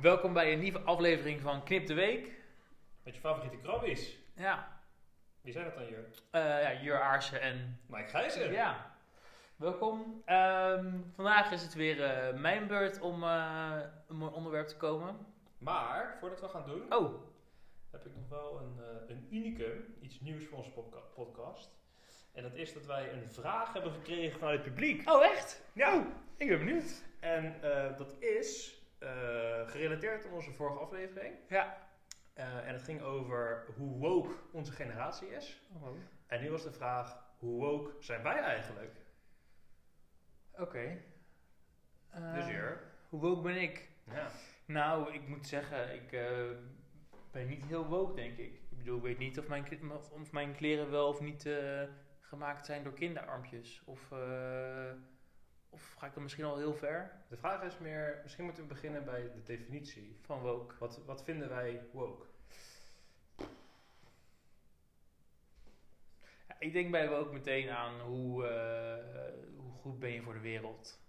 Welkom bij een nieuwe aflevering van Knip de Week. Met je favoriete krabbies. Ja, Wie zijn dat dan hier? eh ja Jur Aarsen en... Mike Gijzer. Ja, welkom. Ehm, vandaag is het weer eh, mijn beurt om eh, een mooi onderwerp te komen. Maar, voordat we gaan doen, Oh, heb ik nog wel een, een unicum. Iets nieuws voor onze podca- podcast. En dat is dat wij een vraag hebben gekregen vanuit het publiek. oh echt? Ja. Oh, ik ben benieuwd. En dat is gerelateerd aan onze vorige aflevering. Ja. Eh, en het ging over hoe woke onze generatie is. Oh, En nu was de vraag, hoe woke zijn wij eigenlijk? Oké. Eh, dus hier. Hoe woke ben ik? Ja. Nou, ik moet zeggen, ik eh, ben niet heel woke, denk ik. Ik bedoel, ik weet niet of mijn, of- mijn kleren wel of niet eh, gemaakt zijn door kinderarmpjes. Of, eh, of ga ik dan misschien al heel ver De vraag is meer, misschien moeten we beginnen bij de definitie. van woke? Wat, wat vinden wij woke? Ja, ik denk bij woke meteen aan hoe, eh, hoe goed ben je voor de wereld.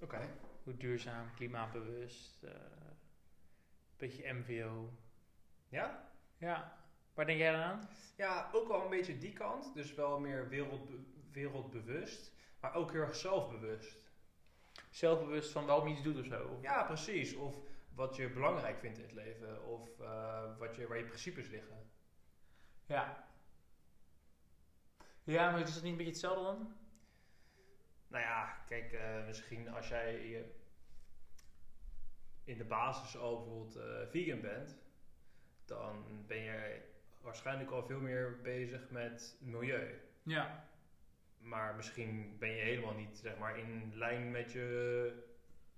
Oké. Hoe duurzaam, klimaatbewust, eh beetje MVO. Ja? Ja, waar denk jij dan aan? Ja, ook wel een beetje die kant. Dus wel meer wereldbe wereldbewust. Maar ook heel erg zelfbewust. Zelfbewust van waarom je iets doet of zo? Ja, precies. Of wat je belangrijk vindt in het leven. Of eh, wat je, waar je principes liggen. Ja. Ja, maar is dat niet een beetje hetzelfde dan? Nou ja, kijk, eh, misschien als jij in de basis al bijvoorbeeld eh, vegan bent. Dan ben je waarschijnlijk al veel meer bezig met milieu. Ja. Maar misschien ben je helemaal niet zeg maar, in lijn met je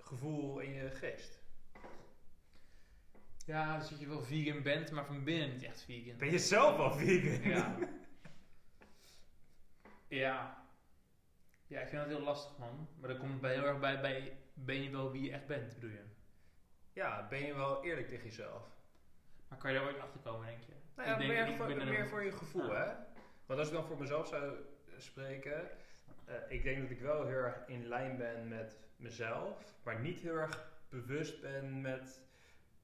gevoel en je geest. Ja, dus dat je wel vegan bent, maar van binnen niet echt vegan. Ben je zelf al vegan? Ja. ja. Ja, ik vind dat heel lastig, man. Maar dat komt bij heel erg bij, bij ben je wel wie je echt bent, bedoel je? Ja, ben je wel eerlijk tegen jezelf? Maar kan je daar ooit achter komen, denk je? Nou ja, Ik denk- meer, ik voor, ben er- meer voor je gevoel, hè? Want als ik dan voor mezelf zou spreken, eh, ik denk dat ik wel heel erg in lijn ben met mezelf, maar niet heel erg bewust ben met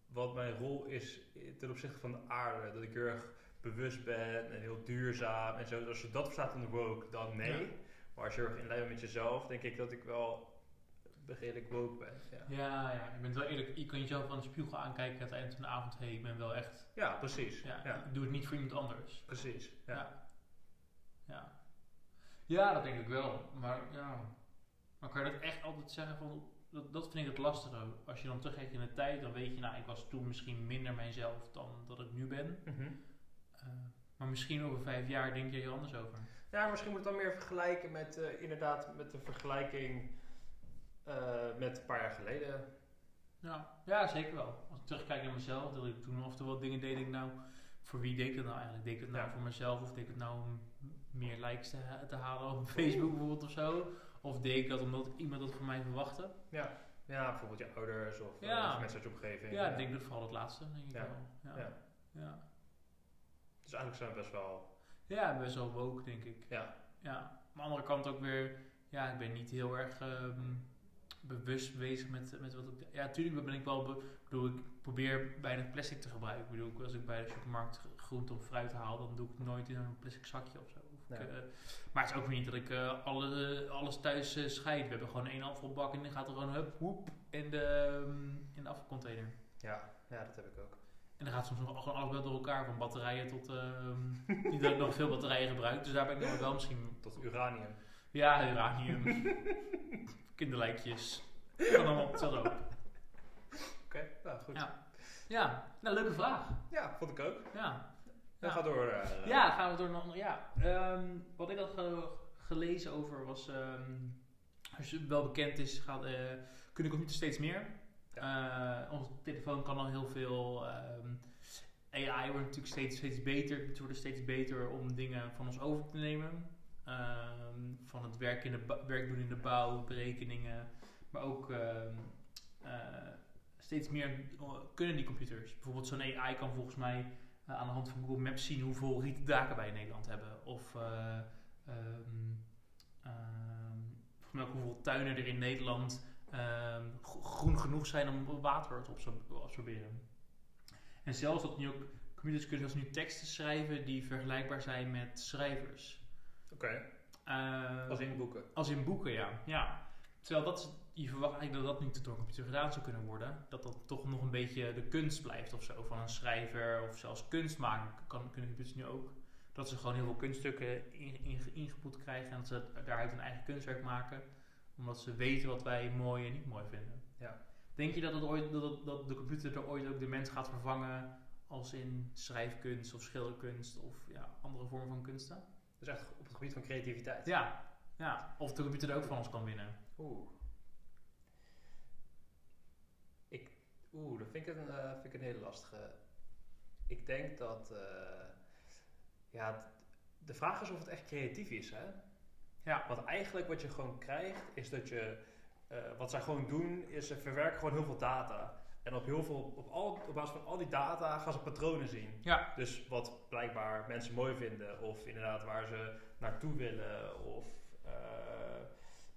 wat mijn rol is ten opzichte van de aarde. Dat ik heel erg bewust ben en heel duurzaam en zo. Als je dat verstaat onder woke, dan nee. Ja. Maar als je heel erg in lijn bent met jezelf, denk ik dat ik wel redelijk woke ben. Ja, Ja, ja. Je bent wel eerlijk. Je kan jezelf aan de spiegel aankijken aan het eind van de avond. Hé, hey, ik ben wel echt... ja precies. Ja, Ja, ik doe het niet voor iemand anders. precies. Ja. Ja. Ja. Dat denk ik wel. Maar ja. Maar kan je dat echt altijd zeggen van. Dat, dat vind ik het lastige. Als je dan terugkijkt in de tijd, dan weet je, nou, ik was toen misschien minder mijzelf dan dat ik nu ben. Mhm. Eh, maar misschien over vijf jaar denk je er anders over. Ja, misschien moet ik dan meer vergelijken met eh, inderdaad met de vergelijking eh, met een paar jaar geleden. Ja, ja, zeker wel. Als ik terugkijk naar mezelf, dat ik toen oftewel dingen deed, ik nou, voor wie deed ik dat nou eigenlijk? Deed ik het nou Ja. voor mezelf of deed ik het nou om likes te, ha- te halen op Facebook bijvoorbeeld of zo? Of deed ik dat omdat iemand dat van mij verwachtte? Ja, ja bijvoorbeeld je ouders of, eh, Ja. mensen uit je omgeving. Ja, ik denk dat vooral het laatste, denk ik Ja. wel. Ja. Ja. Ja. Dus eigenlijk zijn we best wel. ja, best wel woke, denk ik. Ja, Ja. Maar aan de andere kant ook weer, ja, ik ben niet heel erg ehm, bewust bezig met, met wat ik... Ja, natuurlijk ben ik wel... Be, bedoel, ik probeer weinig plastic te gebruiken. Ik bedoel, als ik bij de supermarkt groente of fruit haal, dan doe ik het nooit in een plastic zakje of zo. Eh, maar het is ook weer niet dat ik eh, alle, alles thuis eh, scheid. We hebben gewoon één afvalbak en dan gaat er gewoon hup, woep in de, ehm, in de afvalcontainer. ja, ja, dat heb ik ook. En dan gaat soms nog gewoon alles wel door elkaar, van batterijen tot... ehm niet dat ik nog veel batterijen gebruik, dus daar ben ik nog wel misschien Tot uranium. ja, uranium. Kinderlijkjes. Kan allemaal op hetzelfde. Oké, nou goed. Ja, Ja. Ja, nou, leuke vraag. vond ik ook. Ja. Dan Ja. ga door. eh, Ja, gaan we door naar andere. Ja. Ehm, wat ik had ge- gelezen over was. ehm, als je wel bekend is, gaat, eh kunnen computers steeds meer. Eh, onze telefoon kan al heel veel. ehm, AI wordt natuurlijk steeds, steeds beter. Het wordt steeds beter om dingen van ons over te nemen. Van het werk, in de werk doen in de bouw, berekeningen. Maar ook steeds meer kunnen die computers. Bijvoorbeeld zo'n AI kan volgens mij aan de hand van Google Maps zien hoeveel rieten daken wij in Nederland hebben. Of eh, ook hoeveel tuinen er in Nederland ehm, gro- groen genoeg zijn om water te absor- absorberen. En zelfs dat nu ook computers kunnen zelfs nu teksten schrijven die vergelijkbaar zijn met schrijvers. Oké, Eh, als in boeken. als in boeken, ja. ja. Terwijl dat, is- je verwacht eigenlijk dat dat niet door een computer gedaan zou kunnen worden. Dat dat toch nog een beetje de kunst blijft of zo. Van een schrijver of zelfs kunst maken kan, kunnen computers nu ook. Dat ze gewoon heel veel kunststukken in, in, ingepoet krijgen en dat ze daaruit een eigen kunstwerk maken. Omdat ze weten wat wij mooi en niet mooi vinden. Ja. Denk je dat, het ooit, dat, dat de computer er ooit ook de mens gaat vervangen als in schrijfkunst of schilderkunst of ja, andere vormen van kunsten? Dus echt op het gebied van creativiteit. Ja, ja. Of de computer er ook van ons kan winnen. Oeh. Ik, oeh, dat vind ik, een, eh, vind ik een hele lastige. Ik denk dat, eh, ja, de vraag is of het echt creatief is, hè? Ja. Want eigenlijk wat je gewoon krijgt, is dat je, eh, wat zij gewoon doen, is ze verwerken gewoon heel veel data. En op heel veel, op, al, op basis van al die data gaan ze patronen zien. Ja. Dus wat blijkbaar mensen mooi vinden, of inderdaad waar ze naartoe willen, of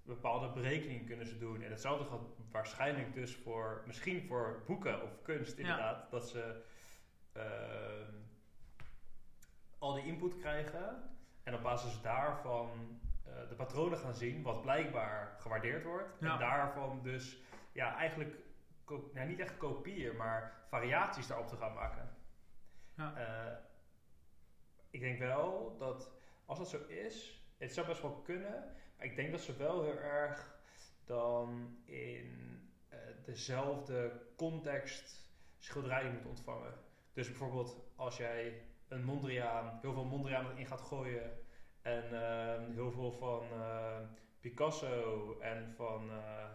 bepaalde berekeningen kunnen ze doen. En hetzelfde gaat waarschijnlijk dus voor, misschien voor boeken of kunst inderdaad, dat ze ehm, al die input krijgen en op basis daarvan eh, de patronen gaan zien, wat blijkbaar gewaardeerd wordt. Ja. En daarvan dus ja, eigenlijk nou, niet echt kopieën, maar variaties daarop te gaan maken. Ja. Eh, ik denk wel dat als dat zo is, het zou best wel kunnen, ik denk dat ze wel heel erg dan in eh, dezelfde context schilderijen moeten ontvangen. Dus bijvoorbeeld als jij een Mondriaan, heel veel Mondriaan erin gaat gooien en eh, heel veel van eh, Picasso en van, eh,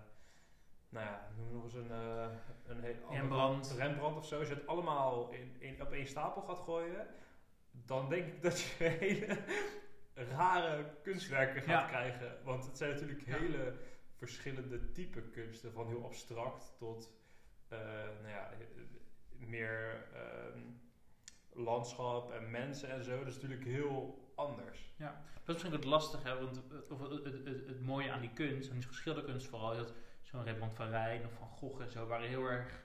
nou ja, noem nog eens een, eh een heel andere- Rembrandt. Rembrandt of zo, als je het allemaal in, in, op één stapel gaat gooien, dan denk ik dat je hele rare kunstwerken gaat Ja. krijgen. Want het zijn natuurlijk Ja. hele verschillende type kunsten, van heel abstract tot eh, nou ja, meer ehm, landschap en mensen en zo. Dat is natuurlijk heel anders. Dat is misschien het lastige, hè, want het, of het, het, mooie aan die kunst, aan die geschilderkunst vooral, is dat zo'n Rembrandt van Rijn of Van Gogh en zo waren heel erg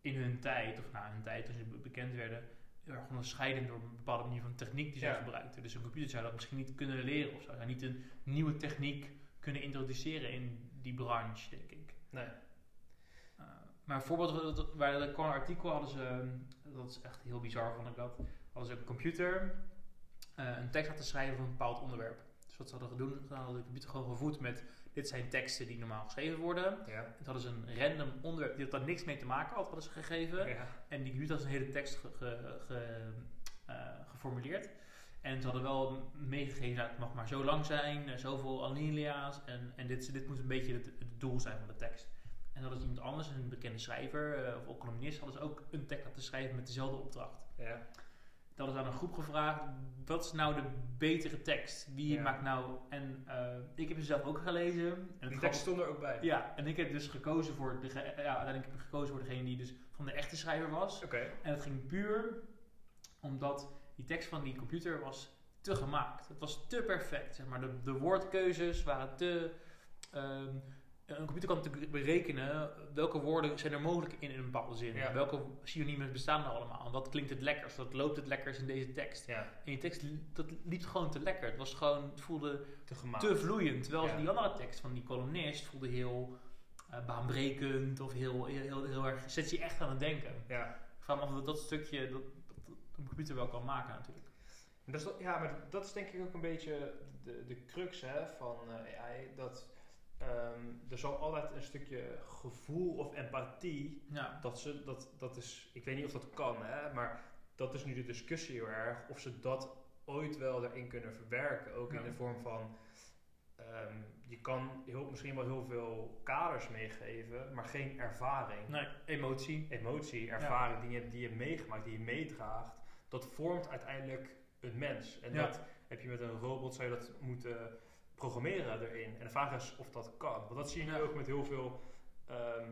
in hun tijd, of na hun tijd toen ze be- bekend werden, heel erg onderscheidend door een bepaalde manier van techniek die zij Ja. gebruikten. Dus een computer zou dat misschien niet kunnen leren of zou niet een nieuwe techniek kunnen introduceren in die branche, denk ik. Nee. Uh, maar een voorbeeld, dat- waar ik kwam een artikel hadden ze, um, dat is echt heel bizar vond ik dat, hadden ze een computer uh, een tekst laten schrijven over een bepaald onderwerp. Dus wat ze hadden gedaan, hadden de computer gewoon gevoed met, dit zijn teksten die normaal geschreven worden. Ja. Hadden ze een random onderwerp, die had daar niks mee te maken had, hadden ze gegeven. Ja. En die computer had een hele tekst ge, ge- ge- eh, geformuleerd. En ze hadden wel meegegeven, nou, het mag maar zo lang zijn, eh, zoveel alinea's. En, en dit, dit moet een beetje het, het doel zijn van de tekst. En hadden ze iemand anders, een bekende schrijver eh, of columnist, hadden ze ook een tekst laten schrijven met dezelfde opdracht. Ja. Dat is aan een groep gevraagd, wat is nou de betere tekst? Wie Ja. maakt nou... En eh, ik heb ze zelf ook gelezen. En Die tekst stond er ook bij. Ja, en ik heb dus gekozen voor, de, ja, uiteindelijk heb ik gekozen voor degene die dus van de echte schrijver was. Oké. En het ging puur omdat die tekst van die computer was te gemaakt. Het was te perfect. Zeg maar. de, de woordkeuzes waren te. ehm, een computer kan natuurlijk berekenen welke woorden zijn er mogelijk in, in een bepaalde zin. Ja. Welke synoniemen bestaan er allemaal. En wat klinkt het lekkerst? Wat loopt het lekkerst in deze tekst? Ja. En die tekst dat liep gewoon te lekker. Het was gewoon, het voelde Te te vloeiend. Terwijl Ja. die andere tekst van die columnist voelde heel eh, baanbrekend of heel, heel, heel, heel erg. Zet je echt aan het denken. Ja. Ik vraag me af of dat stukje dat, een computer wel kan maken natuurlijk. Dat is, ja, maar dat is denk ik ook een beetje de, de crux hè, van eh, AI. Dat er zal altijd een stukje gevoel of empathie. Ja, Dat, ze, dat, dat is, ik weet niet of dat kan, hè, maar dat is nu de discussie heel erg. Of ze dat ooit wel erin kunnen verwerken. Ook in de vorm van. ehm, je kan heel, misschien wel heel veel kaders meegeven, maar geen ervaring. nee, emotie. emotie, ervaring die je die je hebt meegemaakt, die je meedraagt, dat vormt uiteindelijk een mens. En dat heb je met een robot, zou je dat moeten programmeren erin. En de vraag is of dat kan. Want dat zie je nu ook met heel veel ehm,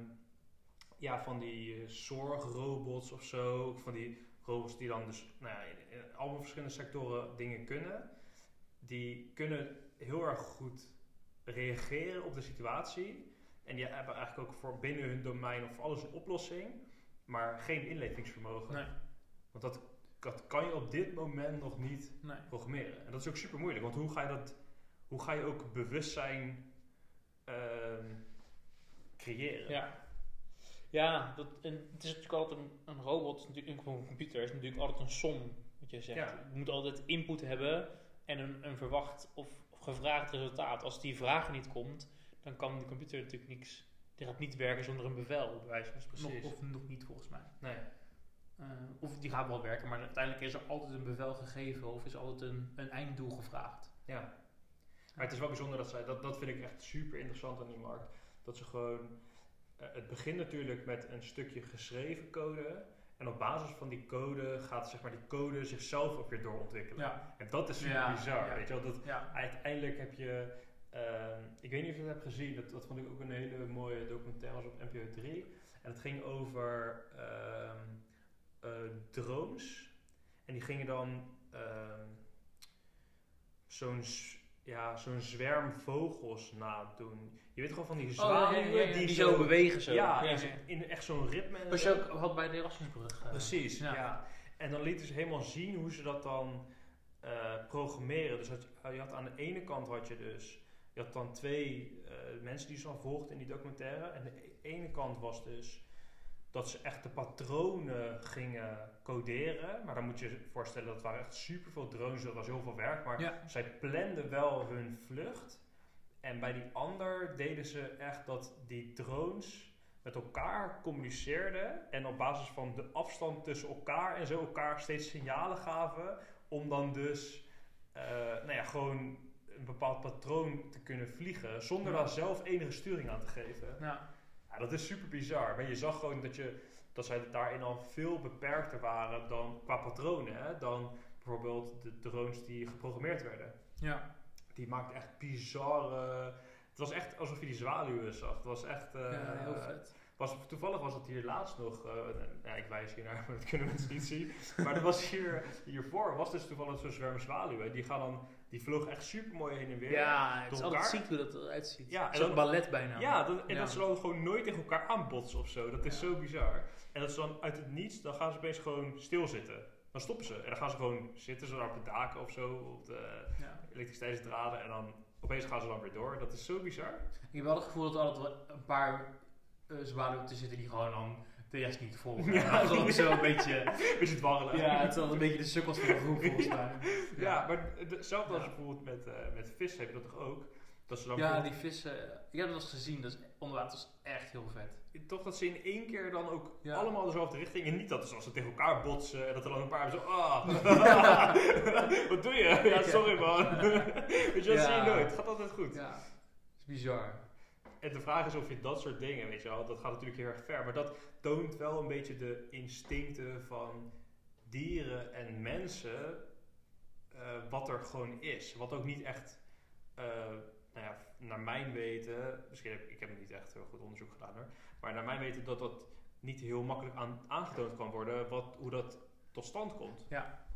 ja, van die eh, zorgrobots of zo. Van die robots die dan dus nou ja, in, in allemaal verschillende sectoren dingen kunnen. Die kunnen heel erg goed reageren op de situatie. En die hebben eigenlijk ook voor binnen hun domein of alles een oplossing, maar geen inlevingsvermogen. Nee. Want dat, dat kan je op dit moment nog niet Nee. programmeren. En dat is ook super moeilijk, want hoe ga je dat, hoe ga je ook bewustzijn ehm, creëren? Ja. Ja, dat, en het is natuurlijk altijd een, een robot, is natuurlijk, een computer is natuurlijk altijd een som, wat je zegt. Ja. Je moet altijd input hebben en een, een verwacht of, of gevraagd resultaat. Als die vraag niet komt, dan kan die computer natuurlijk niks, die gaat niet werken zonder een bevel, bij wijze van spreken. Precies. Nog, of nog niet volgens mij. Nee. Eh, of die gaat wel werken, maar uiteindelijk is er altijd een bevel gegeven of is altijd een, een einddoel gevraagd. Ja. Maar het is wel bijzonder dat zij, dat, dat vind ik echt super interessant aan die markt. Dat ze gewoon, eh, het begint natuurlijk met een stukje geschreven code. En op basis van die code gaat zeg maar, die code zichzelf ook weer doorontwikkelen. Ja, En dat is super Ja, bizar. ja. Weet je wel? Dat, uiteindelijk heb je, ehm, ik weet niet of je dat hebt gezien, dat, dat vond ik ook een hele mooie documentaire was op NPO 3. En het ging over ehm, eh, drones. En die gingen dan ehm, zo'n ja, zo'n zwerm vogels nadoen. Je weet gewoon van die Oh, ja, zwaluwen ja, ja, ja, die, die zo bewegen zo. Ja, in, in echt zo'n ritme. zo. je ook had bij de Erasmusbrug. eh. Precies, ja. En dan lieten ze helemaal zien hoe ze dat dan eh, programmeren. Dus had je, je had aan de ene kant had je dus, je had dan twee eh, mensen die ze dan volgden in die documentaire. En de e- ene kant was dus dat ze echt de patronen gingen coderen. Maar dan moet je je voorstellen, dat waren echt superveel drones, dat was heel veel werk. Maar Ja. zij planden wel hun vlucht. En bij die ander deden ze echt dat die drones met elkaar communiceerden. En op basis van de afstand tussen elkaar en zo elkaar steeds signalen gaven. Om dan dus eh, nou ja, gewoon een bepaald patroon te kunnen vliegen. Zonder Ja. daar zelf enige sturing aan te geven. Ja. Ja, dat is super bizar. Maar je zag gewoon dat, je, dat zij daarin al veel beperkter waren dan qua patronen. Hè, dan bijvoorbeeld de drones die geprogrammeerd werden. Ja. Die maakten echt bizarre... Het was echt alsof je die zwaluwen zag. Het was echt... eh, ja, heel vet. was, toevallig was het hier laatst nog... eh, ja, ik wijs hier naar, maar dat kunnen mensen niet zien. Maar er was hier, hiervoor was dus toevallig zo'n zwerm zwaluwen. Die, gaan dan, die vlogen echt super mooi heen en weer. Ja, het is altijd ziek hoe dat eruit ziet. Ja, en dan- ballet bijna. Ja, dat, en Ja. dat ze dan gewoon nooit tegen elkaar aanbotsen of zo. Dat is Ja. zo bizar. En dat ze dan uit het niets, dan gaan ze opeens gewoon stilzitten. Dan stoppen ze. En dan gaan ze gewoon zitten, zo op de daken of zo, op de Ja. elektriciteitsdraden. En dan opeens gaan ze dan weer door. Dat is zo bizar. Ik heb wel het gevoel dat er altijd wel een paar uh, zwaluwen te zitten die gewoon dan de rest niet volgen. Ja. Dat is ook zo een beetje... Beetje dwarrelen. Ja, het is altijd een beetje de sukkels van de groep volgens mij. Ja, maar hetzelfde als bijvoorbeeld met, eh, met vis heb je dat toch ook? Dat ze dan Ja, die vissen. Ik heb dat eens gezien, dat is onder water is echt heel vet. Toch dat ze in één keer dan ook Ja. allemaal dezelfde richting. En niet dat ze als ze tegen elkaar botsen en dat er dan een paar zo. Ah, wat doe je? Ja, sorry man. Weet je, dat zie je nooit. Het gaat altijd goed. Ja, dat is bizar. En de vraag is of je dat soort dingen, weet je wel, dat gaat natuurlijk heel erg ver. Maar dat toont wel een beetje de instincten van dieren en mensen. eh, wat er gewoon is. Wat ook niet echt, eh, nou ja, naar mijn weten, misschien heb ik heb niet echt heel goed onderzoek gedaan hoor. Maar naar mijn weten dat dat niet heel makkelijk aan, aangetoond kan worden, wat, hoe dat tot stand komt. Ja.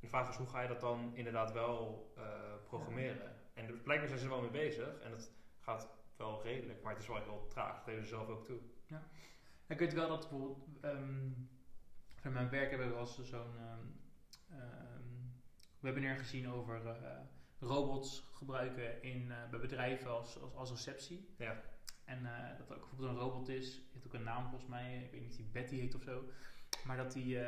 De vraag is hoe ga je dat dan inderdaad wel eh, programmeren? En blijkbaar zijn ze er wel mee bezig en het gaat wel redelijk, maar het is wel heel traag. Dat geven ze zelf ook toe. Ik weet wel dat bijvoorbeeld, ehm van mijn werk hebben we wel eens zo'n ehm, webinar gezien over eh, robots gebruiken in, eh, bij bedrijven als, als, als receptie. Ja. En eh, dat er ook bijvoorbeeld een robot is, die heeft ook een naam volgens mij, ik weet niet of die Betty heet of zo. Maar dat die,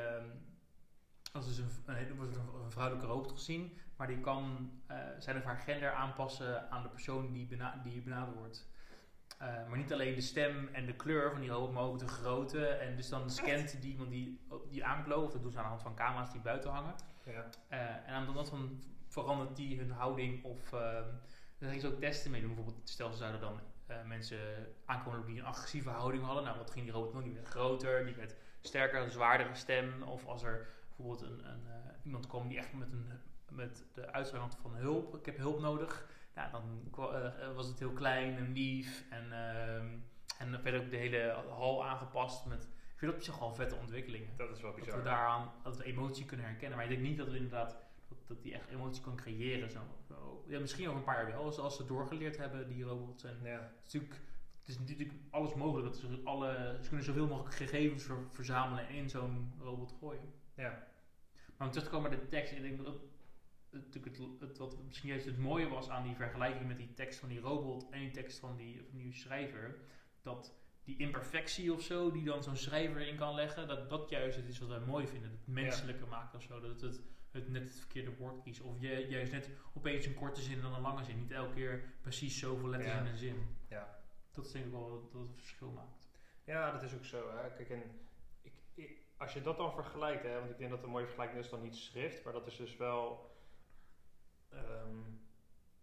als dus een, een, een, een vrouwelijke robot gezien, maar die kan eh, zijn of haar gender aanpassen aan de persoon die, bena die benaderd wordt. Eh, maar niet alleen de stem en de kleur van die robot, maar ook de grootte. En dus dan scant die iemand die, die aanklopt, of dat doen ze aan de hand van camera's die buiten hangen. Ja. Eh, en aan de hand van verandert die hun houding of ehm daar gingen ze ook testen mee doen. Bijvoorbeeld, stel ze zouden dan mensen aankomen die een agressieve houding hadden. Nou, wat ging die robot doen? Die werd groter, die werd sterker, een zwaardere stem. Of als er bijvoorbeeld een, een, iemand kwam die echt met, een, met de uitstraling van hulp, ik heb hulp nodig. Nou, dan kwa- eh, was het heel klein en lief. En, ehm en dan werd ook de hele hal aangepast met... Ik vind dat op zich wel vette ontwikkelingen. Dat is wel Dat bizar. we daaraan dat we emotie kunnen herkennen. Maar ik denk niet dat we inderdaad dat, dat die echt emotie kan creëren. Zo. Ja, misschien over een paar jaar wel, als, als ze doorgeleerd hebben, die robots. En Ja. het is natuurlijk het is natuurlijk alles mogelijk. Dat ze, alle, ze kunnen zoveel mogelijk gegevens ver- verzamelen en in zo'n robot gooien. Ja. Maar om terug te komen bij de tekst, ik denk dat natuurlijk het, het, wat misschien juist het mooie was aan die vergelijking met die tekst van die robot en die tekst van die, van die schrijver, dat die imperfectie of zo, die dan zo'n schrijver in kan leggen, dat dat juist het is wat wij mooi vinden. Het menselijker maakt of zo. Dat het, het net het verkeerde woord kiest. Of je, juist net opeens een korte zin en dan een lange zin. Niet elke keer precies zoveel letters Ja. in een zin. Ja. Dat is denk ik wel dat het verschil maakt. Ja, dat is ook zo. Hè. Kijk, en ik, ik- als je dat dan vergelijkt, hè, want ik denk dat een mooie vergelijking is dan niet schrift, maar dat is dus wel ehm,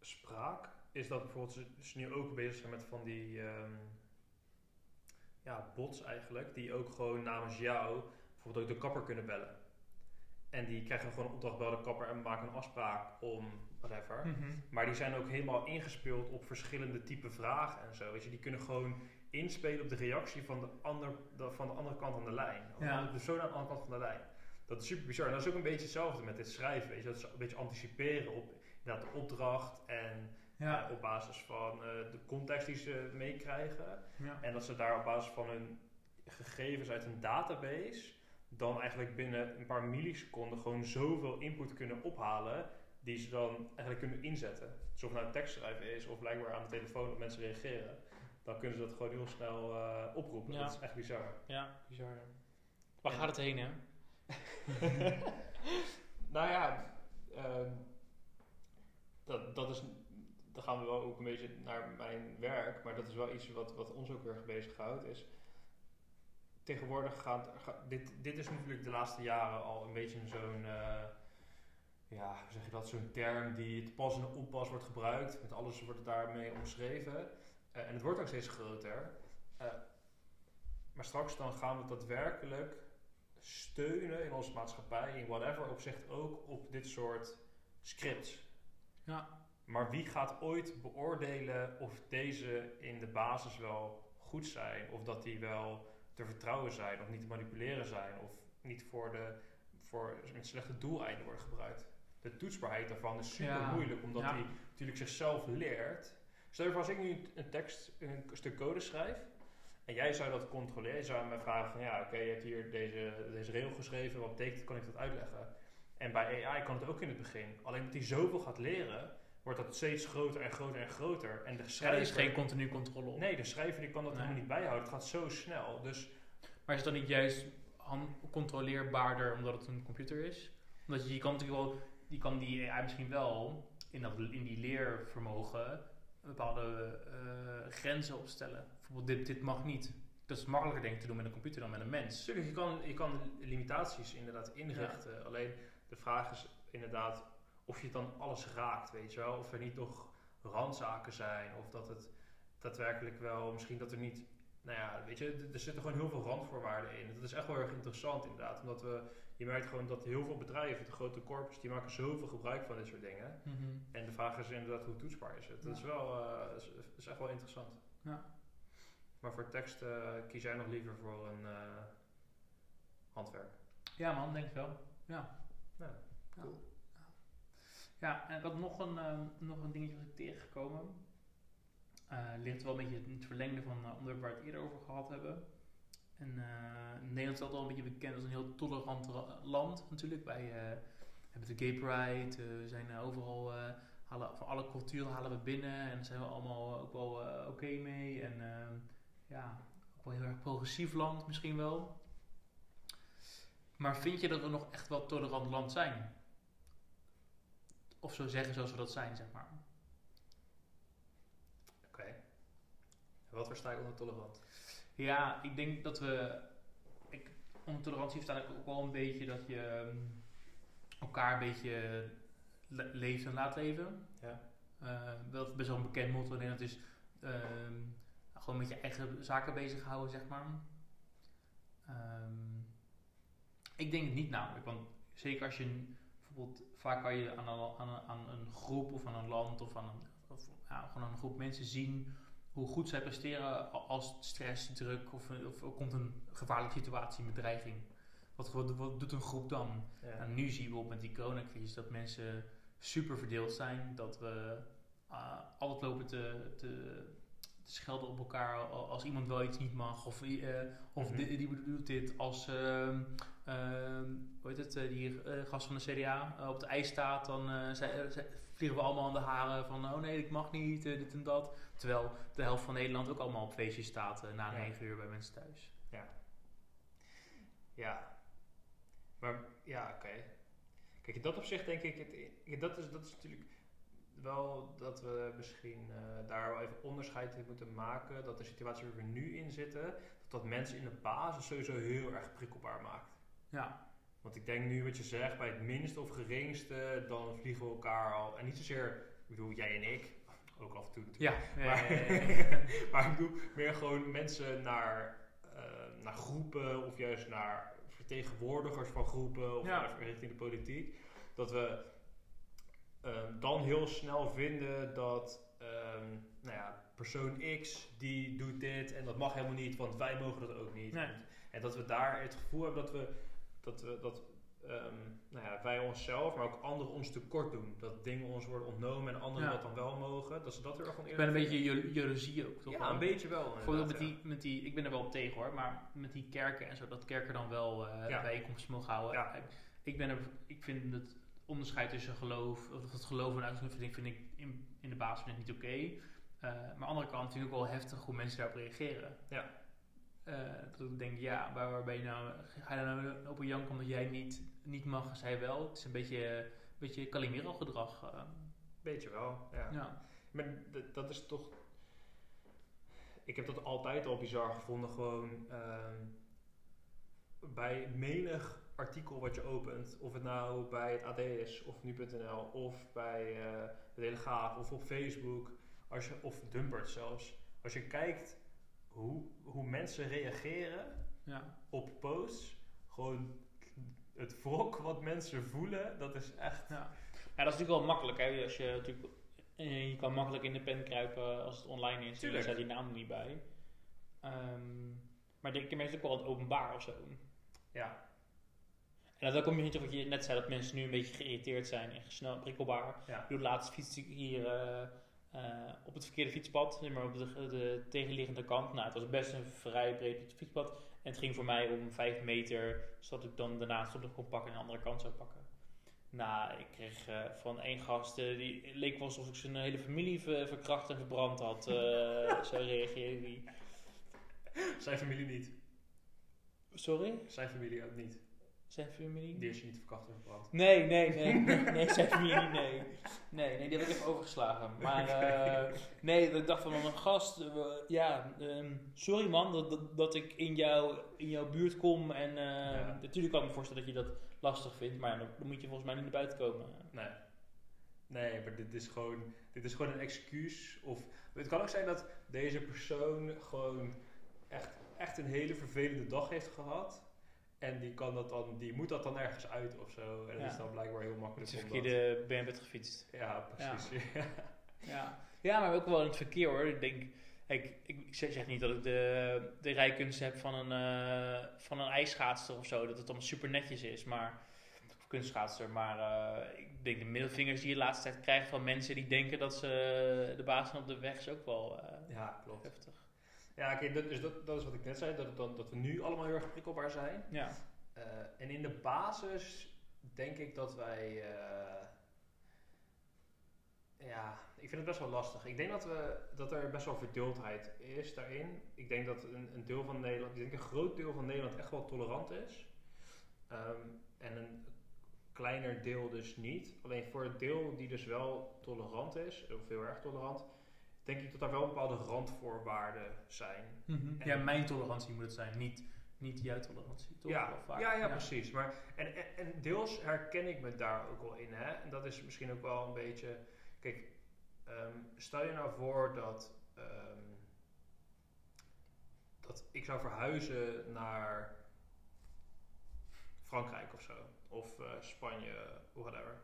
spraak. Is dat bijvoorbeeld ze, ze nu ook bezig zijn met van die ehm, ja, bots eigenlijk, die ook gewoon namens jou bijvoorbeeld ook de kapper kunnen bellen. En die krijgen gewoon een opdracht bij de kapper en maken een afspraak om whatever. Maar die zijn ook helemaal ingespeeld op verschillende type vragen en zo. Weet je, die kunnen gewoon inspelen op de reactie van de, ander, de- van de andere kant van de lijn. Of Ja. de persoon aan de andere kant van de lijn. Dat is super bizar. En dat is ook een beetje hetzelfde met dit schrijven. Weet je. Dat is een beetje anticiperen op inderdaad de opdracht en Ja. eh, op basis van eh, de context die ze meekrijgen. ja. En dat ze daar op basis van hun gegevens uit een database dan eigenlijk binnen een paar milliseconden gewoon zoveel input kunnen ophalen die ze dan eigenlijk kunnen inzetten. Dus of het nou tekstschrijven is of blijkbaar aan de telefoon op mensen reageren, dan kunnen ze dat gewoon heel snel eh, oproepen. Ja. Dat is echt bizar. ja, bizar. Waar gaat het heen, hè? nou ja, ehm, dat, dat is, dan gaan we wel ook een beetje naar mijn werk, maar dat is wel iets wat, wat ons ook erg bezighoudt. Is tegenwoordig gaat, ga- dit, dit is natuurlijk de laatste jaren al een beetje zo'n, eh, ja, zeg je dat, zo'n term die te pas en onpas wordt gebruikt. Met alles wordt daarmee omschreven. Eh, en het wordt ook steeds groter. Eh, maar straks dan gaan we daadwerkelijk steunen in onze maatschappij, in whatever opzicht ook, op dit soort scripts. Ja. Maar wie gaat ooit beoordelen of deze in de basis wel goed zijn, of dat die wel te vertrouwen zijn, of niet te manipuleren zijn, of niet voor, de, voor met slechte doeleinden worden gebruikt? De toetsbaarheid daarvan is super Ja. moeilijk, omdat Ja. hij natuurlijk zichzelf leert. Stel je voor, als ik nu een tekst, een stuk code schrijf, en jij zou dat controleren, je zou mij vragen van ja, oké, je hebt hier deze, deze regel geschreven, wat betekent kan ik dat uitleggen? En bij AI kan het ook in het begin. Alleen dat hij zoveel gaat leren, wordt dat steeds groter en groter en groter. En de Ja, er schrijver, is geen continu controle op. nee, de schrijver die kan dat Nee. helemaal niet bijhouden. Het gaat zo snel. Dus Maar is het dan niet juist controleerbaarder omdat het een computer is? Omdat je, je kan natuurlijk wel, die kan die AI misschien wel in, dat, in die leervermogen bepaalde eh, grenzen opstellen. Bijvoorbeeld dit, dit mag niet. Dat is makkelijker denk ik te doen met een computer dan met een mens. natuurlijk, je kan, je kan limitaties inderdaad inrichten. Alleen de vraag is inderdaad of je dan alles raakt, weet je wel. Of er niet nog randzaken zijn. Of dat het daadwerkelijk wel, misschien dat er niet... Nou ja, weet je, er- zitten gewoon heel veel randvoorwaarden in. Dat is echt wel erg interessant inderdaad. Omdat we, je merkt gewoon dat heel veel bedrijven, de grote corpus, die maken zoveel gebruik van dit soort dingen. En de vraag is inderdaad hoe toetsbaar is het. Dat is wel eh, is, is echt wel interessant. Ja. Maar voor tekst eh, kies jij nog liever voor een eh, handwerk. Ja man, denk ik wel. Ja. Ja, Ja. cool. Ja, en ik had nog een, ehm, nog een dingetje wat ik tegengekomen. Eh ligt wel een beetje in het verlengde van het onderwerp waar we het eerder over gehad hebben. En eh, Nederland is altijd wel een beetje bekend als een heel tolerant ra- land natuurlijk. Wij eh, hebben de Gay Pride, eh, we zijn eh, overal, eh, halen, van alle culturen halen we binnen en daar zijn we allemaal ook wel eh, oké mee. En ehm, ja, ook wel een heel erg progressief land misschien wel. Maar vind je dat we nog echt wel tolerant land zijn? Of zo zeggen zoals we dat zijn, zeg maar. Oké. Wat versta je onder tolerant? Ja, ik denk dat we. Ik, onder tolerantie versta ik ook wel een beetje dat je ehm, elkaar een beetje le- leeft en laat leven. Ja. Eh, wel best wel een bekend motto in Nederland is ehm, gewoon met je eigen zaken bezighouden, zeg maar. Ehm, ik denk het niet namelijk, want zeker als je bijvoorbeeld vaak kan je aan een, aan, een, aan een groep of aan een land of aan een, of, ja, gewoon een groep mensen zien hoe goed zij presteren als stress, druk of, of komt een gevaarlijke situatie, een bedreiging. Wat, wat, wat doet een groep dan? Ja. En nu zien we op met die coronacrisis dat mensen super verdeeld zijn. Dat we uh, altijd lopen te, te, te schelden op elkaar al- als iemand wel iets niet mag. Of, eh, of Mhm. die, die bedoelt dit als, ehm, hoe heet het, eh, die eh, gast van de CDA eh, op het ijs staat. Dan zij- zij- vliegen we allemaal aan de haren van, oh nee, ik mag niet, dit en dat. Terwijl de helft van Nederland ook allemaal op feestjes staat na Ja. 9 uur bij mensen thuis. Ja. Maar ja, oké. Kijk, in dat opzicht denk ik, het, dat, is, dat is natuurlijk wel dat we misschien daar wel even onderscheid in moeten maken. Dat de situatie waar we nu in zitten, dat dat mensen in de basis sowieso heel erg prikkelbaar maakt. Ja, Want ik denk nu wat je zegt, bij het minste of geringste, dan vliegen we elkaar al. En niet zozeer, ik bedoel, jij en ik, ook af en toe natuurlijk. ja, Maar, ik bedoel meer gewoon mensen naar, eh, naar groepen of juist naar vertegenwoordigers van groepen of Ja. richting de politiek. Dat we ehm, dan heel snel vinden dat ehm, nou ja, persoon X die doet dit en dat mag helemaal niet, want wij mogen dat ook niet. En dat we daar het gevoel hebben dat we dat, we, dat ehm, nou ja, wij onszelf, maar ook anderen ons tekort doen. Dat dingen ons worden ontnomen en anderen Ja. dat dan wel mogen. Dat ze dat erg van Ik ben een beetje jalo- jaloezie ook, toch? ja, een beetje wel. Bijvoorbeeld met die, met die, ik ben er wel op tegen hoor, maar met die kerken en zo, dat kerken dan wel eh Ja. bijeenkomsten mogen houden. Ja. Ik, ben er, ik vind het onderscheid tussen geloof, of het geloof en uitzondering vind ik, vind ik in, in de basis niet oké. Eh, maar aan de andere kant vind ik ook wel heftig hoe mensen daarop reageren. Ja. Eh, dat ik denk, ja, waar, waar ben je nou, ga je nou op een jank omdat jij niet, niet mag en zij wel? Het is een beetje, een beetje Calimero gedrag. eh. Beetje wel, ja. ja. Maar dat is toch... Ik heb dat altijd al bizar gevonden, gewoon... ehm, bij menig artikel wat je opent, of het nou bij het AD is, of nu.nl, of bij eh, de Telegraaf, of op Facebook, als je, of Dumpert zelfs. Als je kijkt hoe, hoe mensen reageren Ja. op posts, gewoon het wrok wat mensen voelen, dat is echt... Ja. ja, dat is natuurlijk wel makkelijk. Hè? Als je, natuurlijk, eh, je kan makkelijk in de pen kruipen als het online is. Je Tuurlijk. staat die naam er niet bij. Ehm, maar ik denk mensen ook wel het openbaar of zo. Ja, En dan kom je niet op wat je net zei, dat mensen nu een beetje geïrriteerd zijn en snel prikkelbaar. ja. Ik bedoel, laatst fietste ik hier eh, op het verkeerde fietspad, maar op de, de tegenliggende kant. Nou, het was best een vrij breed fietspad. En het ging voor mij om 5 meter, zodat ik dan daarna stond kon pakken en de andere kant zou pakken. Nou, ik kreeg eh, van één gast, eh, die leek wel alsof ik zijn hele familie ver- verkracht en verbrand had. eh, zo reageerde die. Zijn familie niet. Sorry? Zijn familie ook niet. Zijn familie? Die is je niet verkracht en verbrand. Nee, nee, nee, nee, nee, zijn familie niet, nee. Nee, nee, die heb ik even overgeslagen. Maar eh, nee, dat ik dacht van een gast, eh, ja, ehm, sorry man dat, dat, dat ik in, jou, in jouw buurt kom. En eh, Ja. natuurlijk kan ik me voorstellen dat je dat lastig vindt, maar dan, dan moet je volgens mij niet naar buiten komen. Nee. Nee, maar dit is gewoon, dit is gewoon een excuus. Of het kan ook zijn dat deze persoon gewoon echt, echt een hele vervelende dag heeft gehad. En die, kan dat dan, die moet dat dan ergens uit of zo. En dat is dan blijkbaar heel Het makkelijk. is om dat- verkeerde bandwidth gefietst. Ja, precies. Ja. Ja. ja, maar ook wel in het verkeer hoor. Ik denk, ik, ik zeg niet dat ik de, de rijkunst heb van een, eh van een ijsschaatster of zo. Dat het allemaal super netjes is, maar... Of kunstschaatster, maar eh, ik denk de middelvingers die je de laatste tijd krijgt van mensen die denken dat ze de baas zijn op de weg is ook wel eh, ja, klopt. heftig. Ja, oké, dat, dus dat, dat is wat ik net zei. Dat, dan, dat we nu allemaal heel erg prikkelbaar zijn. Ja. Eh, en in de basis denk ik dat wij. eh, ja, ik vind het best wel lastig. Ik denk dat, we, dat er best wel verdeeldheid is daarin. Ik denk dat een, een deel van Nederland, ik denk een groot deel van Nederland echt wel tolerant is. Ehm, en een kleiner deel dus niet. Alleen voor het deel die dus wel tolerant is, of heel erg tolerant, denk ik dat er wel bepaalde randvoorwaarden zijn. En- Ja, mijn tolerantie moet het zijn, niet, niet jouw tolerantie. Toch? Ja, vaak. ja, ja, precies. Maar, en, en, en deels herken ik me daar ook wel in. Hè? En dat is misschien ook wel een beetje. Kijk, ehm, stel je nou voor dat. ehm, dat ik zou verhuizen naar Frankrijk of zo. Of eh, Spanje, whatever.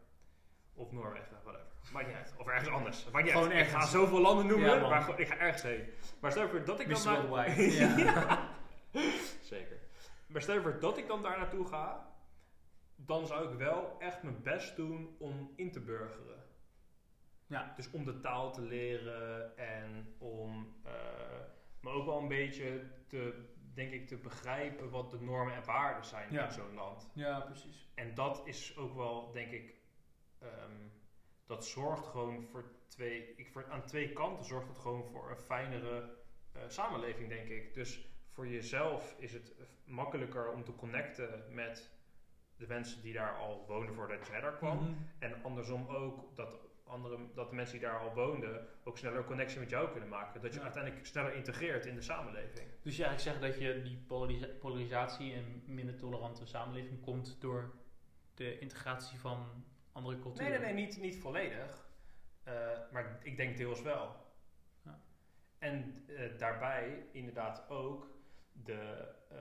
Of Noorwegen, whatever. Maakt niet uit. Of ergens anders. Maakt niet Gewoon uit. Ik ga ergens. zoveel landen noemen, Ja, man. maar gewoon- ik ga ergens heen. Maar stel je voor dat ik dan... Mr. naar- Worldwide. Ja. Zeker. Maar stel je voor dat ik dan daar naartoe ga, dan zou ik wel echt mijn best doen om in te burgeren. Ja. Dus om de taal te leren en om, eh, beetje te, denk ik, te begrijpen wat de normen en waarden zijn Ja. in zo'n land. Ja, precies. En dat is ook wel, denk ik, ehm, dat zorgt gewoon voor twee, ik, voor, aan twee kanten zorgt het gewoon voor een fijnere eh, samenleving, denk ik. Dus voor jezelf is het makkelijker om te connecten met de mensen die daar al woonden voordat jij daar kwam. Mhm. En andersom ook dat, andere, dat de mensen die daar al woonden ook sneller een connectie met jou kunnen maken. Dat je Ja. uiteindelijk sneller integreert in de samenleving. Dus je eigenlijk zegt dat je die polarisa- polarisatie en minder tolerante samenleving komt door de integratie van andere Nee, culturen. nee, nee, niet, niet volledig. Eh, maar ik denk deels wel. Ja. En eh, daarbij inderdaad ook de... eh,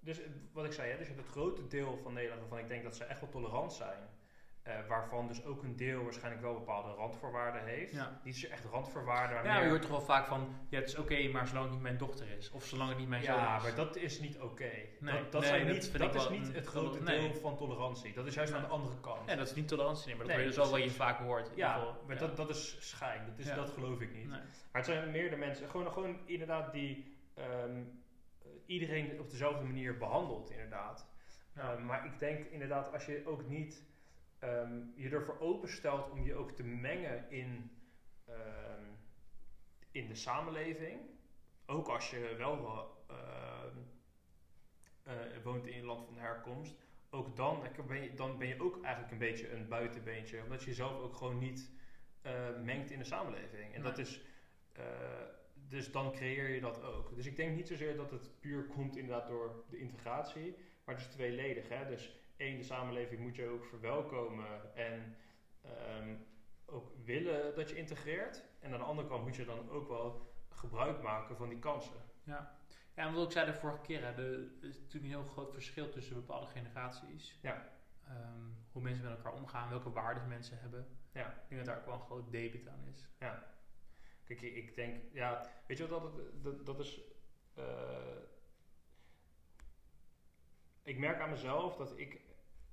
dus wat ik zei, hè, dus je hebt het grote deel van Nederland waarvan ik denk dat ze echt wel tolerant zijn. Eh, waarvan dus ook een deel waarschijnlijk wel bepaalde randvoorwaarden heeft. Ja. Niet zo echt randvoorwaarden, maar Ja, je hoort toch wel vaak van, ja, het is oké, maar zolang het niet mijn dochter is. Of zolang het niet mijn zoon Ja, is. maar dat is niet oké. Nee, dat dat, nee, zijn dat niet, dat is niet het grote nee. deel van tolerantie. Dat is juist aan de andere kant. Ja, dat is niet tolerantie, maar dat Nee, is wel wat je vaak hoort. Ja, geval. maar Ja. Dat, dat is schijn. Dat, is, Ja. dat geloof ik niet. Maar het zijn meer de mensen, gewoon, gewoon inderdaad die ehm, eh, iedereen op dezelfde manier behandelt, inderdaad. Ja. Ehm, maar ik denk inderdaad, als je ook niet ehm, je ervoor openstelt om je ook te mengen in, ehm, in de samenleving, ook als je wel ehm, eh, woont in een land van herkomst, ook dan ben, je, dan ben je ook eigenlijk een beetje een buitenbeentje, omdat je jezelf ook gewoon niet eh, mengt in de samenleving. En dat is, eh, dus dan creëer je dat ook. Dus ik denk niet zozeer dat het puur komt inderdaad door de integratie, maar het is tweeledig. Hè? Dus één, de samenleving moet je ook verwelkomen en ehm, ook willen dat je integreert. En aan de andere kant moet je dan ook wel gebruik maken van die kansen. Ja, ja en wat ik zei de vorige keer, hè, de- er is natuurlijk een heel groot verschil tussen bepaalde generaties. Ja. Ehm, hoe mensen met elkaar omgaan, welke waarden mensen hebben. Ja. Ik denk dat daar ook wel een groot debit aan is. Kijk, ik- ik denk, ja, weet je wat dat, dat, dat is. eh, ik merk aan mezelf dat ik,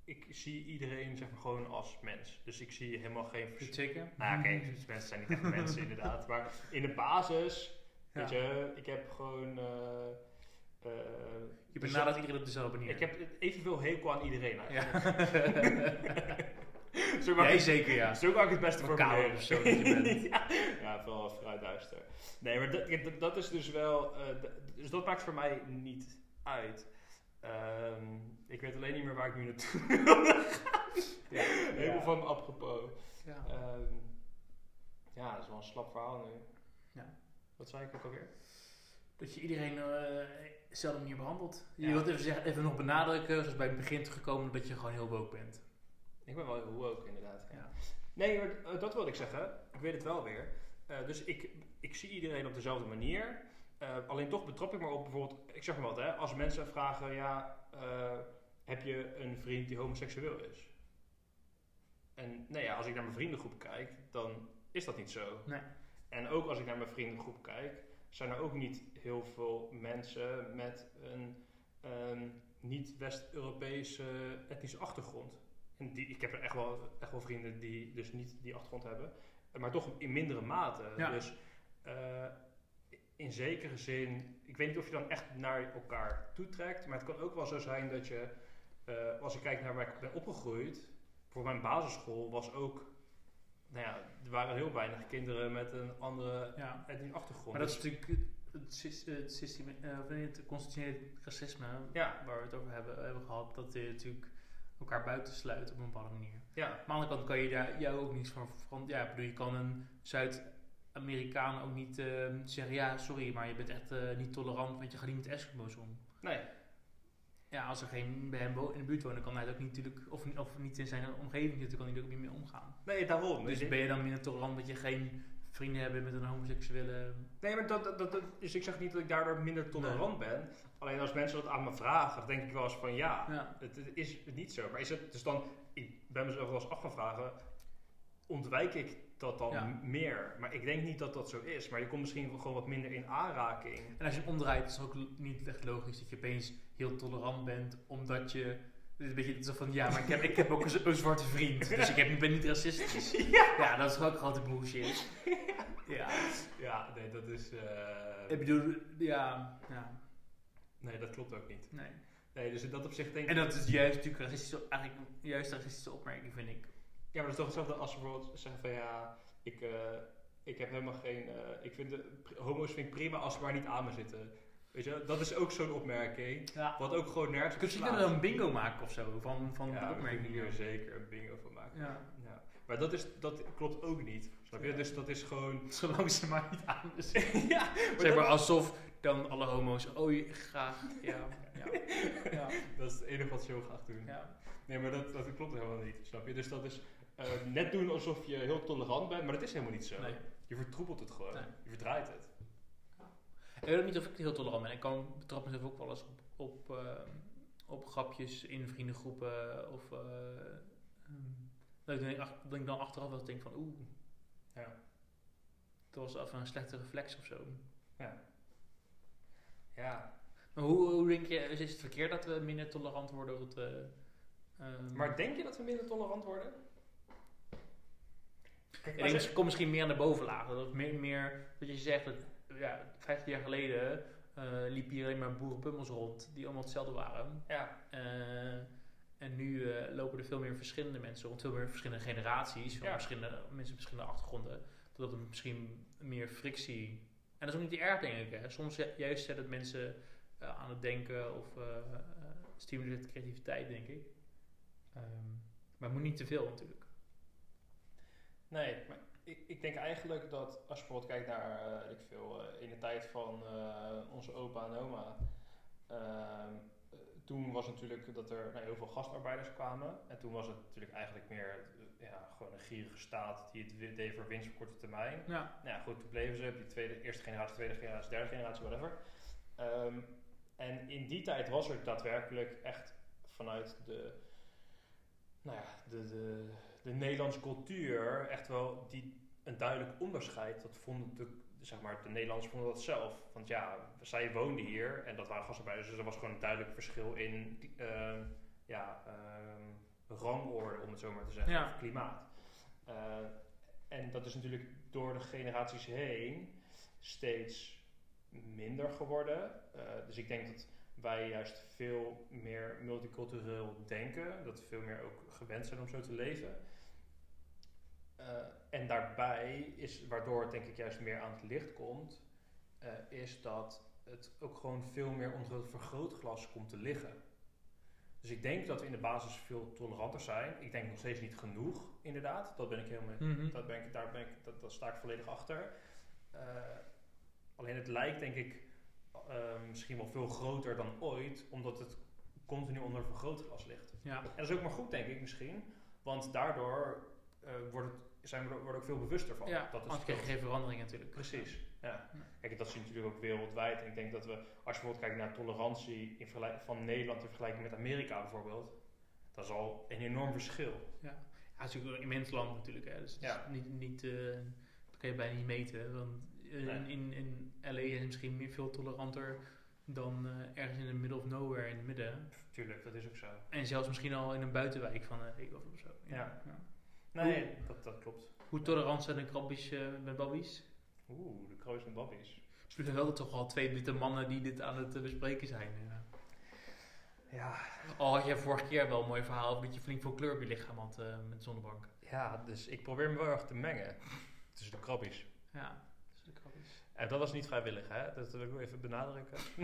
ik zie iedereen zeg maar gewoon als mens. Dus ik zie helemaal geen Is vers- het zeker? Nou, oké, dus mensen zijn niet echt mensen inderdaad. Maar in de basis, weet Ja. je, ik heb gewoon. eh, eh, Je benadert iedereen op dezelfde manier. Ik heb evenveel hekel aan iedereen Ja. eigenlijk. Zo Jij ik- zeker, ja. Zo kan ik het beste koude formuleren. dat je bent. ja, ja, vrij duister. Nee, maar dat, dat- dat is dus wel... eh, dus dat maakt voor mij niet uit. Ehm, ik weet alleen niet meer waar ik nu naartoe wilde gaan. Ja. Helemaal Ja. van apropos. Ja. Ehm, ja, dat is wel een slap verhaal nu. Ja. Wat zei ik ook alweer? Dat je iedereen eh dezelfde manier behandelt. Je wilt even, zeggen, even nog benadrukken, zoals bij het begin teruggekomen, dat je gewoon heel woke bent. Ik ben wel heel woke inderdaad. Ja. Nee, maar, eh, dat wilde ik zeggen. Ik weet het wel weer. Eh, dus ik, ik zie iedereen op dezelfde manier. Eh, alleen toch betrap ik me op bijvoorbeeld, ik zeg maar wat, hè, als mensen vragen, ja, eh, heb je een vriend die homoseksueel is? En nee, ja, als ik naar mijn vriendengroep kijk, dan is dat niet zo. Nee. En ook als ik naar mijn vriendengroep kijk, zijn er ook niet heel veel mensen met een ehm, niet-West-Europese etnische achtergrond. En die, ik heb er echt wel, echt wel vrienden die dus niet die achtergrond hebben, maar toch in mindere mate. Ja. Dus eh, in zekere zin, ik weet niet of je dan echt naar elkaar toetrekt, maar het kan ook wel zo zijn dat je, eh, als ik kijk naar waar ik ben opgegroeid, voor mijn basisschool was ook, nou ja, er waren heel weinig kinderen met een andere Ja. etnische achtergrond. Maar dat is Dus- natuurlijk het, het, of nee, het constitutionele racisme Ja. waar we het over hebben, hebben gehad, dat je natuurlijk elkaar buitensluit op een bepaalde manier. ja, Maar aan de andere kant kan je daar jou ook niets van. van ja, bedoel, je kan een Zuid-Amerikaan ook niet ehm, zeggen: ja, sorry, maar je bent echt eh, niet tolerant, want je gaat niet met Eskimo's om. nee, Ja, als er geen bij hem in de buurt wonen, kan hij ook niet natuurlijk, of, of niet in zijn omgeving zitten, kan hij er ook niet mee omgaan. nee, daarom. Dus Dus ben je dan minder tolerant dat je geen vrienden hebt met een homoseksuele. Nee, maar dat, dat, dat, dus ik zeg niet dat ik daardoor minder tolerant ben. Alleen als mensen dat aan me vragen, dan denk ik wel eens van ja, Ja, het, het is niet zo. Maar is het dus dan, ik ben mezelf wel eens af gaan vragen, ontwijk ik dat dan Ja. meer? Maar ik denk niet dat dat zo is. Maar je komt misschien gewoon wat minder in aanraking. En als je omdraait, is het ook niet echt logisch dat je opeens heel tolerant bent, omdat je. Het is een beetje zo van, ja, maar ik heb, ik heb ook een, zwarte vriend, dus ik heb, ben niet racistisch. ja. Ja, dat is gewoon ook grote bullshit. Ja. Ja, Nee, dat is... eh, Ik bedoel, ja, ja, nee, dat klopt ook niet. nee. Nee, dus in dat opzicht denk ik... En dat is juist natuurlijk racistische, eigenlijk juist een racistische opmerking, vind ik. Ja, maar dat is toch hetzelfde als bijvoorbeeld zeggen van ja, ik, eh, ik heb helemaal geen... eh, ik vind de, homo's vind ik prima als ze maar niet aan me zitten. Weet je, dat is ook zo'n opmerking. Ja. Wat ook gewoon nergens Kun je dan een bingo maken of zo van, van ja, de opmerking? hier zeker een bingo van maken. Ja. Ja. Maar dat, is, dat klopt ook niet. Snap je? Ja. Dus dat is gewoon... Zolang ze maar niet aan me ja, maar Zeg maar dat, alsof dan alle homo's, oh graag, ja, ja, ja, dat is het enige wat ze heel graag doen. ja. Nee, maar dat, dat klopt helemaal niet. Snap je? Dus dat is eh, net doen alsof je heel tolerant bent, maar dat is helemaal niet zo. Nee. Je vertroebelt het gewoon. Nee. Je verdraait het. Ik weet ook niet of ik heel tolerant ben. Ik kan betrap mezelf ook wel eens op, op, eh, op grapjes in vriendengroepen of... eh, ehm, dat, ik, dat ik dan achteraf wel denk van oeh, Ja. dat was even een slechte reflex of zo. Ja. Maar hoe, hoe denk je, is het verkeerd dat we minder tolerant worden eh, ehm, Maar denk je dat we minder tolerant worden? Kijk, Ik denk, komt misschien meer de bovenlagen. Dat meer, meer dat je zegt dat ja, 15 jaar geleden eh liepen hier alleen maar boerenpummels rond die allemaal hetzelfde waren. ja. Eh, en nu eh, lopen er veel meer verschillende mensen rond, veel meer verschillende generaties, veel Ja. verschillende mensen met verschillende achtergronden. Dat het misschien meer frictie. En dat is ook niet erg, denk ik. Hè. Soms ju- juist zet het mensen aan het denken of stimuleert creativiteit, denk ik. Ehm, maar het moet niet te veel natuurlijk. Nee, maar ik, ik denk eigenlijk dat als je bijvoorbeeld kijkt naar, eh, ik veel, eh, in de tijd van eh, onze opa en oma. ehm, eh, toen was natuurlijk dat er nou, heel veel gastarbeiders kwamen. En toen was het natuurlijk eigenlijk meer ja, gewoon een gierige staat die het deed voor winst op korte termijn. Ja, Nou ja, goed, toen bleven ze, die tweede, eerste generatie, tweede generatie, derde generatie, whatever. Ehm, en in die tijd was er daadwerkelijk echt vanuit de, nou ja, de, de, de Nederlandse cultuur echt wel die, een duidelijk onderscheid. Dat vonden de, zeg maar, de Nederlanders vonden dat zelf. Want ja, zij woonden hier en dat waren gastarbeiders, dus er was gewoon een duidelijk verschil in ehm, ja, ehm, rangorde, om het zo maar te zeggen, Ja. of klimaat. Eh, en dat is natuurlijk door de generaties heen steeds minder geworden. Eh, dus ik denk dat wij juist veel meer multicultureel denken. Dat we veel meer ook gewend zijn om zo te leven. Eh, en daarbij is, waardoor het denk ik juist meer aan het licht komt, eh, is dat het ook gewoon veel meer onder het vergrootglas komt te liggen. Dus ik denk dat we in de basis veel toleranter zijn. Ik denk nog steeds niet genoeg, inderdaad. Dat ben ik helemaal Mhm. dat ben ik, daar ben ik, dat, dat sta ik volledig achter. Eh, alleen het lijkt denk ik eh, misschien wel veel groter dan ooit, omdat het continu onder vergrootglas ligt. ja. En dat is ook maar goed denk ik misschien, want daardoor eh, wordt het, zijn we er wordt ook veel bewuster van. ja, dat krijg je geen verandering natuurlijk. Precies, ja. Ja. Kijk, dat zie je natuurlijk ook wereldwijd. En ik denk dat we, als je bijvoorbeeld kijkt naar tolerantie in van Nederland in vergelijking met Amerika bijvoorbeeld, dat is al een enorm verschil. Ja, het is natuurlijk een immens land natuurlijk. Hè. Dus het is Ja. niet, niet, eh, dat kan je bijna niet meten. Want eh, Nee. in, in LA is het misschien meer veel toleranter dan eh, ergens in de middle of nowhere in het midden. Tuurlijk, dat is ook zo. En zelfs misschien al in een buitenwijk van uh, of zo. Ja. Nee, dat, dat klopt. Hoe tolerant zijn de krabbies met babbies? Oeh, de kroos en babbies. Dus we wel toch al twee witte mannen die dit aan het bespreken zijn. ja. Ja, Al had jij vorige keer wel een mooi verhaal over dat je flink veel kleur op je lichaam had met zonnebank. ja, dus ik probeer me wel erg te mengen tussen de krabbies. Ja, krabbies. En dat was niet vrijwillig, hè? Dat wil ik even benadrukken.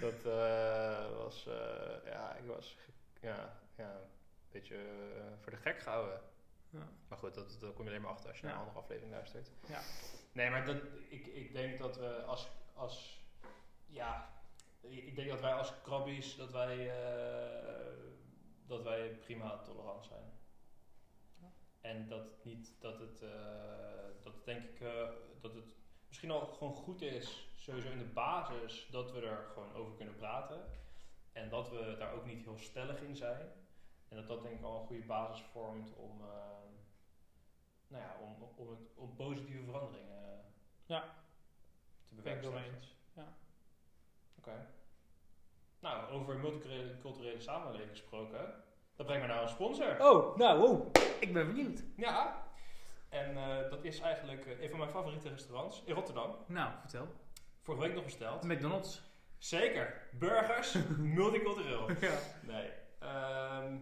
dat eh, was, eh, ja, ik was, ja, ja, een beetje eh, voor de gek gehouden. Ja. Maar goed, dat, dat kom je alleen maar achter als je naar een andere aflevering luistert. Ja. Nee, maar dat, ik, ik denk dat we als, als ja, ik denk dat wij als krabbies, dat wij, dat wij prima tolerant zijn. En dat het niet, dat het, eh, dat denk ik, eh, dat het misschien al gewoon goed is, sowieso in de basis, dat we er gewoon over kunnen praten. En dat we daar ook niet heel stellig in zijn. En dat dat denk ik al een goede basis vormt om, eh, nou ja, om, om, het, om positieve veranderingen Ja. te bewerkstelligen. eens. Ja. Oké. Nou, over multiculturele culturele samenleving gesproken. Dat brengt me naar een sponsor. Oh, nou, wow. Ik ben benieuwd. Ja. En eh, dat is eigenlijk eh, een van mijn favoriete restaurants in Rotterdam. Nou, vertel. Vorige week nog besteld. McDonald's. Zeker. Burgers, multicultureel. Ja. Nee. Ehm,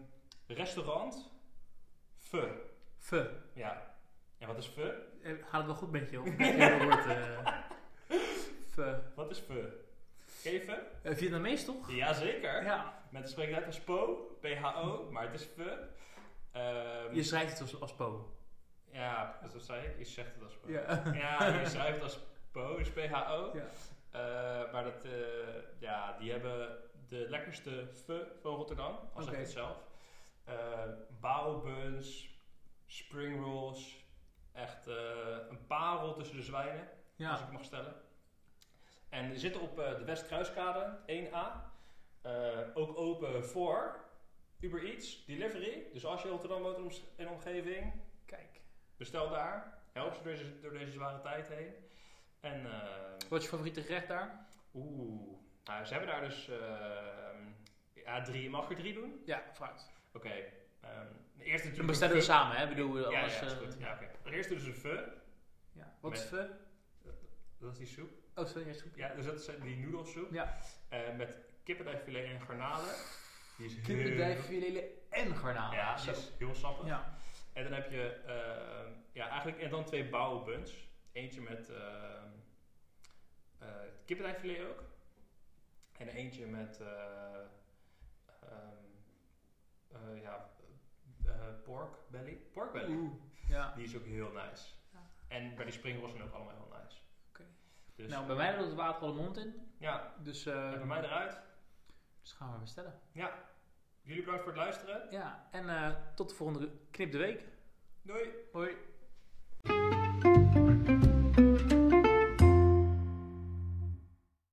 restaurant, Fe. Pho. Ja. En wat is Fe? Eh, Gaat het wel goed met je? Een woord? Wat is Fe? Fe? Eh, Vietnamees toch? Jazeker. Ja. Met spreken uit als Po, P-H-O, maar het is Fe. Ehm, Je schrijft het als, als Po. Ja, dus dat zei ik. Je zegt het als Po. Ja. Ja, je schrijft het als Po, dus P-H-O. Ja. Eh, maar dat, eh, ja, die hebben de lekkerste pho van Rotterdam, al zeg Oké. ik het zelf. Eh Bouwbuns, spring rolls, echt een parel tussen de zwijnen, als ik mag stellen. En die zitten op de Westkruiskade 1A. Eh, ook open voor Uber Eats, delivery. Dus als je Rotterdam woont en omgeving, Kijk. bestel daar. Help ze door deze, door deze zware tijd heen. En eh, Wat is je favoriete gerecht daar? Oeh, nou, ze hebben daar dus ehm, ja, drie. Mag ik er drie doen? Ja, fruit. Oké. ehm, de eerste Dan natuurlijk bestellen we een pho. samen, hè? Bedoel, Ja, alles... ja, is eh, goed. Ja, oké. De eerste dus een pho. ja. Wat is pho? Dat is die soep. Oh, sorry, eerst goed. Ja, dus dat is die noedelsoep. Ja. Eh, met kippendijfilet en garnalen. Die is en garnalen. Ja, die is heel sappig. Ja. En dan heb je, ehm, ja, eigenlijk, en dan twee bouwbuns. Eentje met ehm eh kippendijfilet ook. En eentje met, eh, ehm, eh, ja, eh, pork belly. Pork belly. Oeh. Ja. Die is ook heel nice. Ja. En bij die springrolls zijn ook allemaal heel nice. Oké. Dus, Nou, bij mij loopt het water al de mond in. ja, Dus, en eh bij mij eruit. Dus gaan we bestellen. Ja. Jullie bedankt voor het luisteren. Ja, en eh, tot de volgende knip de week. Doei. Hoi.